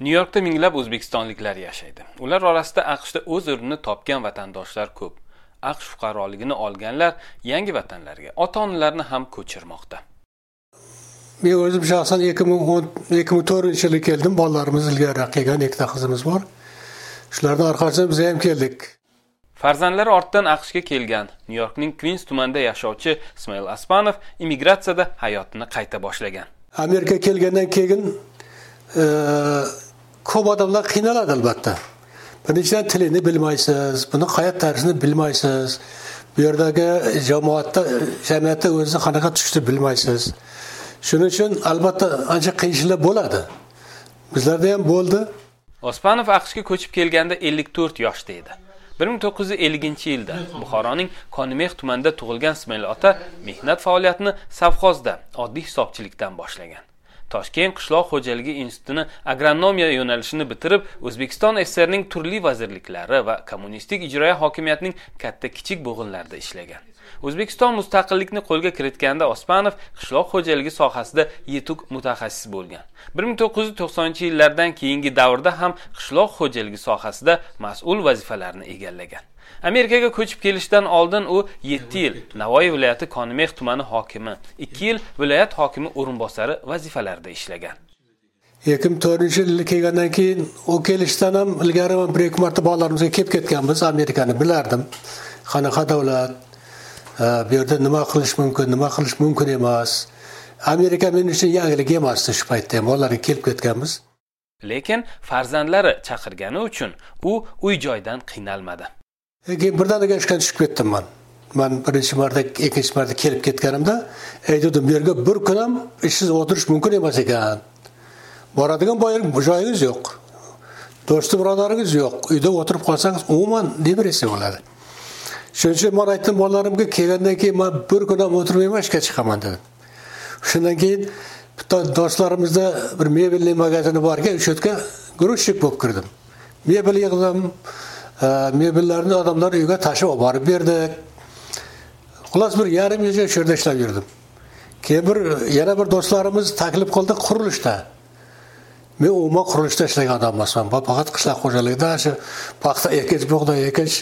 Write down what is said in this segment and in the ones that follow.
nyu yorkda minglab o'zbekistonliklar yashaydi. Ular orasida aqshda o'z o'rnini topgan vatandoshlar ko'p. Aqsh fuqaroligini olganlar yangi vatanlarga ota onalarini ham ko'chirmoqda. Men o'zim shaxsan ikki ming o'n ikki ming to'rtinchi yili keldim. Bolalarimiz ilgariroq kelgan ikkita qizimiz bor. Shularni orqasidan biz ham keldik. Farzandlari ortidan aqshga kelgan. Nyu yorkning kvins tumanida yashovchi ismoil aspanov immigratsiyada hayotini qayta boshlagan. Amerika kelgandan keyin ko'p odamlar qiynaladi albatta. Birinchidan tilini bilmaysiz buni hayot tarzini bilmaysiz. Bu yerdagi jamoatda jamiyatda o'zini qanaqa tushishni bilmaysiz. Shuning uchun albatta ancha qiyinchiliklar bo'ladi. Bizlarda ham bo'ldi. Ospanov aqshga ko'chib kelganda 54 yoshda edi. 1950 yilda buxoroning konimeh tumanida tug'ilgan ismoil ota mehnat faoliyatini savxozda oddiy hisobchilikdan boshlagan. Toshkent qishloq xo'jaligi institutini agronomiya yo'nalishini bitirib o'zbekiston ssrning turli vazirliklari va kommunistik ijroiya hokimiyatining katta kichik bo'g'inlarida ishlagan. O'zbekiston mustaqillikni qo'lga kiritganda osmanov qishloq xo'jaligi sohasida yetuk mutaxassis bo'lgan. bir ming to'qqiz yuz to'qsoninchi yillardan keyingi davrda ham qishloq xo'jaligi sohasida mas'ul vazifalarni egallagan. Amerikaga ko'chib kelishidan oldin u 7 yil navoiy viloyati konimeh tumani hokimi 2 yil viloyat hokimi o'rinbosari vazifalarida ishlagan. Ikki ming to'rtinchi kelgandan keyin u kelishdan ham ilgari bir ikki marta bolalarimizga kelib ketganmiz. Amerikani bilardim. Qanaqa davlat bu yerda nima qilish mumkin nima qilish mumkin emas. Amerika men uchun yangilik emasdi shu paytda ham. Bolalarga kelib ketganmiz. Lekin farzandlari chaqirgani uchun u uy joydan qiynalmadi keyin birdaniga ishga tushib ketdim man. Man birinchi marta ikkinchi marta kelib ketganimda aytgandim bu yerga bir kun ham ishsiz o'tirish mumkin emas ekan. Boradigan joyingiz yo'q. Do'sti birodaringiz yo'q. Uyda o'tirib qolsangiz umuman depressiya bo'ladi. Shuning uchun man aytdim bolalarimga kelgandan keyin man bir kun ham o'tirmayman ishga chiqaman dedim. Shundan keyin bitta do'stlarimizda bir mebelniy magazini bor ekan o'sha yerga грузчик bo'lib kirdim. Mebel yig'dim mebellarni odamlar uyga tashib olib borib berdik xullas bir yarim yilcha shu yerda ishlab yurdim keyin bir yana bir do'stlarimiz taklif qildi qurilishda men umuman qurilishda ishlagan odam emasman faqat qishloq xo'jaligida shu paxta ekish bug'doy ekish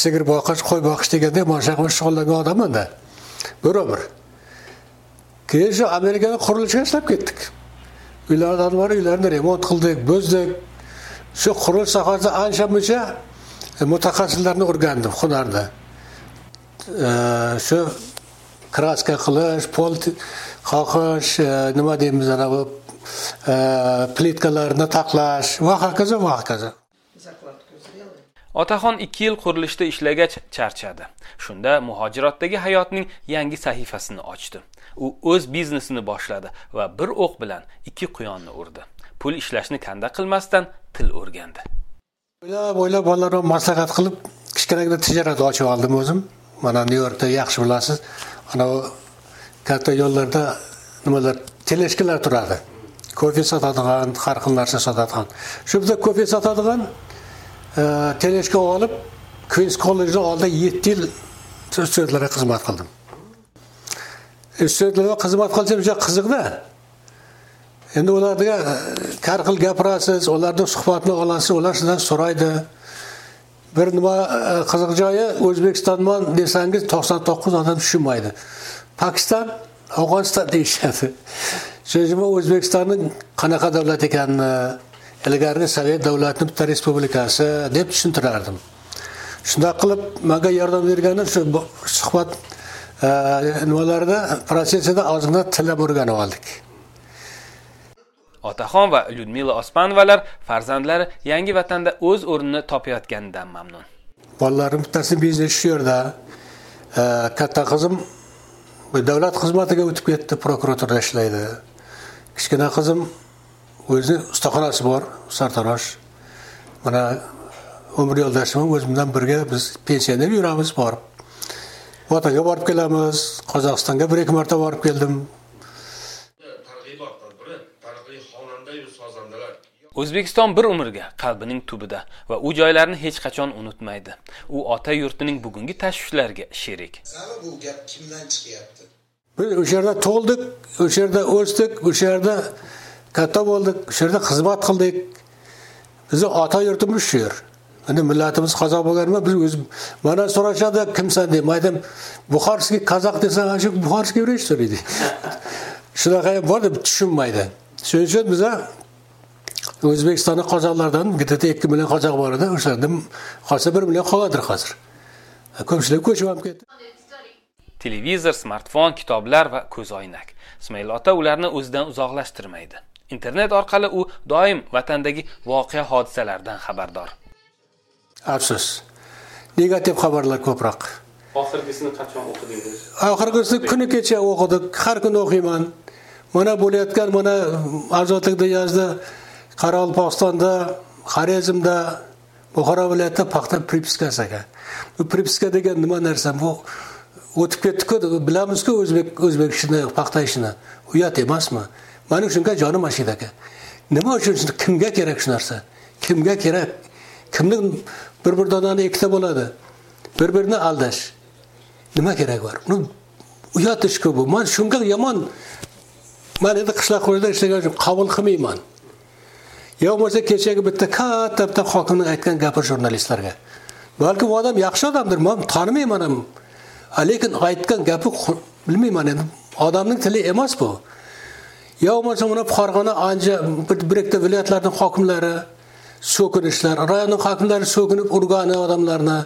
sigir boqish qo'y boqish degandek mana shunaqa bilan shug'ullangan odamman-da umr keyin shu amerikada qurilishga ishlab ketdik uylarni bor uylarni remont qildik buzdik shu qurilish sohasida ancha muncha E, mutaxassislarni o'rgandim hunarni. E, shu kraska qilish pol qoqish e, nima deymiz anavi plitkalarni taqlash va hokazo va hokazo otaxon ikki yil qurilishda ishlagach charchadi. Shunda muhojirotdagi hayotning yangi sahifasini ochdi. U o'z biznesini boshladi va bir o'q bilan ikki quyonni urdi. Pul ishlashni kanda qilmasdan til o'rgandi. O'ylab o'ylab bolalarga maslahat qilib kichkinagina tijorat ochib oldim o'zim. Mana nyu yorkda yaxshi bilasiz anavi katta yo'llarda nimalar teleshkalar turadi. Kofe sotadigan har xil narsa sotadigan. Shu yerda kofe sotadigan e, teleshka olib queens kollejni oldida yetti yil studentlarga xizmat qildim. Studentlarga xizmat qilsam juda qiziqda endi ularga e, har xil gapirasiz ularni suhbatini olasiz ular sizdan so'raydi. Bir nima e, qiziq joyi o'zbekistonman desangiz to'qson to'qqiz odam tushunmaydi. Pokiston afg'oniston deyishadi. So'zima o'zbekistonni qanaqa davlat ekanini ilgarigi sovet davlatini bitta respublikasi deb tushuntirardim. Shundoq qilib manga yordam bergani shu suhbat e, nimalarda protsessida ozgina tillab o'rganib oldik. Otaxon va lyudmila osmanovalar farzandlari yangi vatanda o'z o'rnini topayotganidan mamnun. Bolalarim bittasi biznes shu yerda e, katta qizim davlat xizmatiga o'tib ketdi prokuraturada ishlaydi. Kichkina qizim o'zini ustaxonasi bor sartarosh. Mana umr yo'ldoshim o'zi bilan birga biz pensiyada yuramiz borib. Vatanga borib kelamiz qozog'istonga bir ikki marta borib keldim. O'zbekiston bir umrga qalbining tubida va u joylarni hech qachon unutmaydi. U ota yurtining bugungi tashvishlariga sherik. Bu gap kimdan chiqyapti? Biz o'sha yerda tug'ildik o'sha yerda o'sdik o'sha yerda katta bo'ldik o'sha yerda xizmat qildik. Bizni ota yurtimiz shu yer. Endi millatimiz qozoq bo'lganmi biz o'zim mana so'rashadi kimsan deb. Man aytaman buxorskiy qozoq desam shu buxorskiy vrech so'raydi shunaqa ham bor deb tushunmaydi. Shuning uchun biza o'zbekistonda qozoqlardan то ikki million qozoq bor edi. O'shalardan qolsa bir million qolgandir hozir. Ko'pchilik ko'chib ham ketdi. Televizor smartfon kitoblar va ko'zoynak ismoil ota ularni o'zidan uzoqlashtirmaydi. Internet orqali u doim vatandagi voqea hodisalardan xabardor. Afsus. Negativ xabarlar ko'proq. Oxirgisini qachon o'qidingiz? Oxirgisini kuni kecha o'qidik. Har kuni o'qiyman. Mana bo'layotgan mana ozodlikda yozdi qoraqalpog'istonda xorazmda buxoro viloyatida paxta pripiskasi ekan bu pripiska degan nima narsa? Bu o'tib ketdiku bilamizku o'zbek o'zbek ishini paxta ishini. Uyat emasmi? Mani shunga jonim ashida aka. Nima uchun kimga kerak shu narsa? Kimga kerak? Kimni bir bir donani ikkita bo'ladi. Bir birini aldash. Nima kerak bor? Uni uyat ishku bu. Man shunga yomon man endi qishloq xo'jaligida ishlagan uchun qabul qilmayman. Yo bo'lmasa kechagi bitta katta bitta hokimni aytgan gapi jurnalistlarga. Balkim u odam yaxshi odamdir man tanimayman ham. Lekin aytgan gapi bilmayman endi odamning tili emas bu. Yo bo'lmasa mana farg'ona ancha bir ikkita viloyatlarni hokimlari so'kinishlar rayonni hokimlari so'kinib urgani odamlarni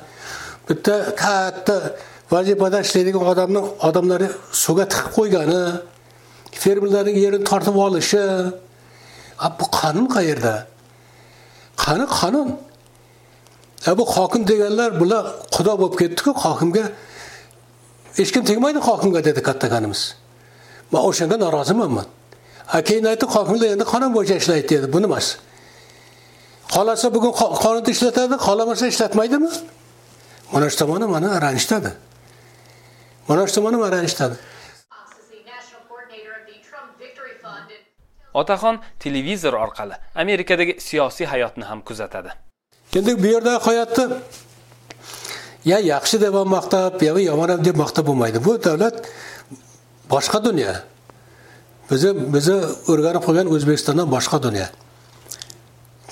bitta katta vazifada ishlaydigan odamni odamlarni suvga tiqib qo'ygani fermerlarning yerini tortib olishi bu qonun qayerda? Qani qonun bu hokim deganlar bular xudo bo'lib ketdiku hokimga hech kim tegmaydi hokimga dedi kattakanimiz man o'shanga noroziman man keyin aytdi hokimlar endi qonun bo'yicha ishlaydi dedi. Buni emas xohlasa bugun qonunni ishlatadi xohlamasa ishlatmaydimi? Mana shu tomoni mani ranjitadi. Mana shu tomoni mani ranjitadi. Otaxon televizor orqali amerikadagi siyosiy hayotni ham kuzatadi. Endi bu yerda hayotni ya yaxshi deb ham maqtab yo yomon ham deb maqtab bo'lmaydi. Bu davlat boshqa dunyo. Bizni bizni o'rganib qolgan o'zbekistondan boshqa dunyo.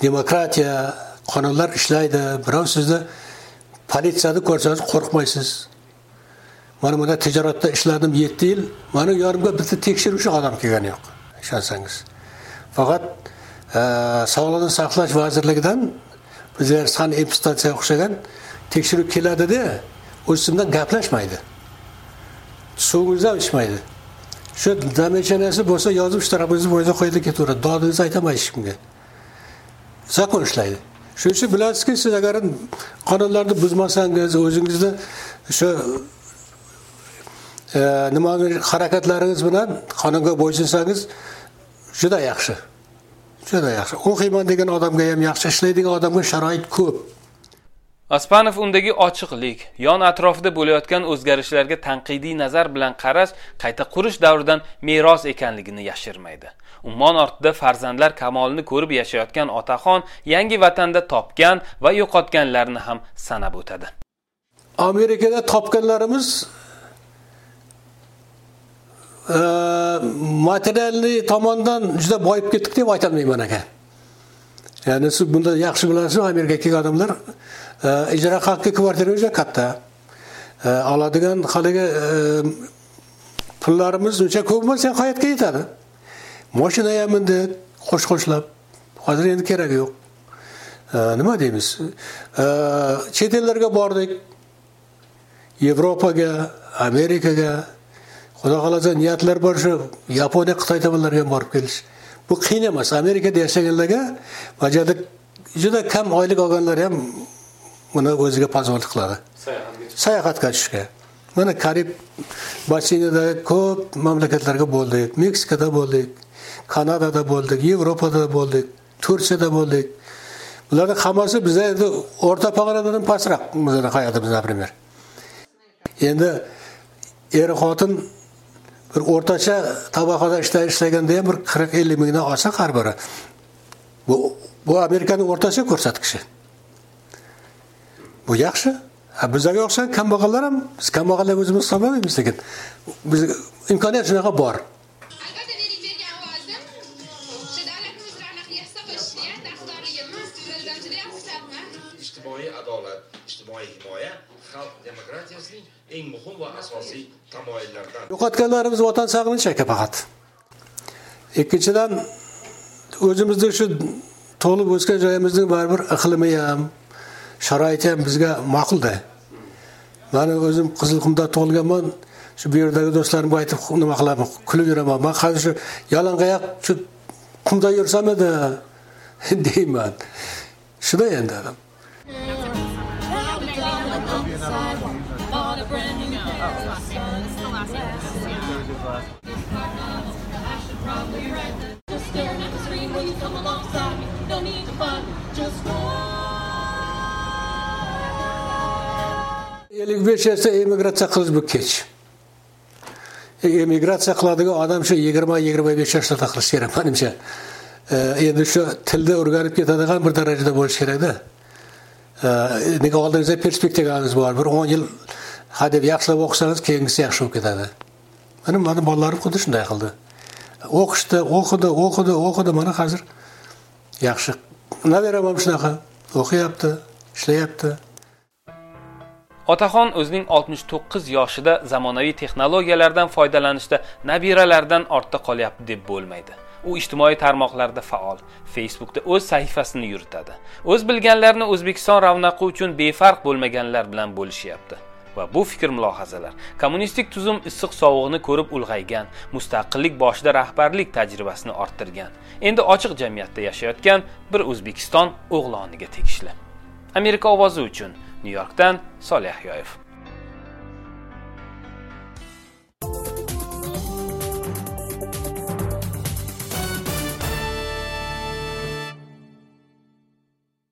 Demokratiya qonunlar ishlaydi birov sizni politsiyani ko'rsangiz qo'rqmaysiz. Mana bunda tijoratda ishladim yetti yil mani yonimga bitta tekshiruvchi odam kelgani yo'q. Ishonsangiz. Faqat e, sog'liqni saqlash vazirligidan bizlar san inspeksiyaga o'xshagan tekshiruv keladida o'zi bilan gaplashmaydi. Suvimizni ham ichmaydi. Shu zamechanasi bo'lsa yozib shu tarafingizni bo'yicha qo'yadi ketaveradi dodingizni aytolmaydi hech kimga zakon ishlaydi. Shuning uchun bilasizki siz agar qonunlarni buzmasangiz o'zingizni o'sha nima harakatlaringiz bilan qonunga bo'ysunsangiz juda yaxshi juda yaxshi o'qiyman degan odamga ham yaxshi ishlaydigan odamga sharoit ko'p ospanov undagi ochiqlik yon atrofida bo'layotgan o'zgarishlarga tanqidiy nazar bilan qarash qayta qurish davridan meros ekanligini yashirmaydi. Ummon ortida farzandlar kamolini ko'rib yashayotgan otaxon yangi vatanda topgan va yo'qotganlarini ham sanab o'tadi. Amerikada topganlarimiz materialniy tomondan juda boyib ketdik deb aytolmayman aka. Ya'ni siz bunda yaxshi bilasiz amerikaga kelgan odamlar ijara haqi kvartira juda katta. Oladigan haligi e, pullarimiz uncha ko'p emas hayotga yetadi. Moshina ham mindik qo'sh qo'shlab hozir endi keragi yo'q. Nima deymiz? Chet ellarga bordik yevropaga amerikaga. Xudo xohlasa niyatlar bor shu yaponiya xitoy tomonlarga ham borib kelish. Bu qiyin emas. Amerikada yashaganlarga majali juda kam oylik olganlar ham buni o'ziga позволить qiladi. Sayohatga tushishga. Mana karib basseynida ko'p mamlakatlarga bo'ldik meksikada bo'ldik kanadada bo'ldik yevropada bo'ldik turkiyada bo'ldik. Bularni hammasi biza endi o'rta pog'onadan pastroq. Bizni hayotimiz например endi er xotin bir o'rtacha tabaqada ishlaganda ham bir qirq ellik mingdan olsa har biri bu bu amerikani o'rtacha ko'rsatkichi. Bu yaxshi. Bizlarga o'xshagan kambag'allar ham biz kambag'allar o'zimiz hisoblamaymiz lekin biz imkoniyat shunaqa bor. Eng muhim va asosiy tamoyillardan. Yo'qotganlarimiz vatan sog'inchi aka faqat. Ikkinchidan o'zimizni shu tug'ilib o'sgan joyimizning baribir iqlimi ham sharoiti ham bizga ma'qulda. Mani o'zim qizilqumda tug'ilganman shu bu yerdagi do'stlarimga aytib nima qilaman kulib yuraman. Man hozir shu yalangoyoq shu qumda yursam edi deyman. Shunday endi adam ellik besh yoshda emigratsiya qilish bu kech emigratsiya qiladigan odam shu yigirma yigirma besh yoshlarda qilishi kerak manimcha endi shu tilni o'rganib ketadigan bir darajada bo'lishi kerakda. Nega oldingizda perspektivangiz bor? Bir o'n yil hadeb yaxshilab o'qisangiz keyingisi yaxshi bo'lib ketadi. Mana mani bolalarim xuddi shunday qildi. O'qishdi o'qidi o'qidi o'qidi. Mana hozir yaxshi. Nabiram ham shunaqa. O'qiyapti ishlayapti. Otaxon o'zining 69 yoshida zamonaviy texnologiyalardan foydalanishda nabiralaridan ortda qolyapti deb bo'lmaydi. U ijtimoiy tarmoqlarda faol. Facebookda o'z sahifasini yuritadi. O'z bilganlarini o'zbekiston ravnaqi uchun befarq bo'lmaganlar bilan bo'lishyapti. Va bu fikr mulohazalar. Kommunistik tuzum issiq sovug'ini ko'rib ulg'aygan mustaqillik boshida rahbarlik tajribasini orttirgan. Endi ochiq jamiyatda yashayotgan bir o'zbekiston o'g'loniga tegishli. Amerika ovozi uchun nyu yorkdan solih yoyev.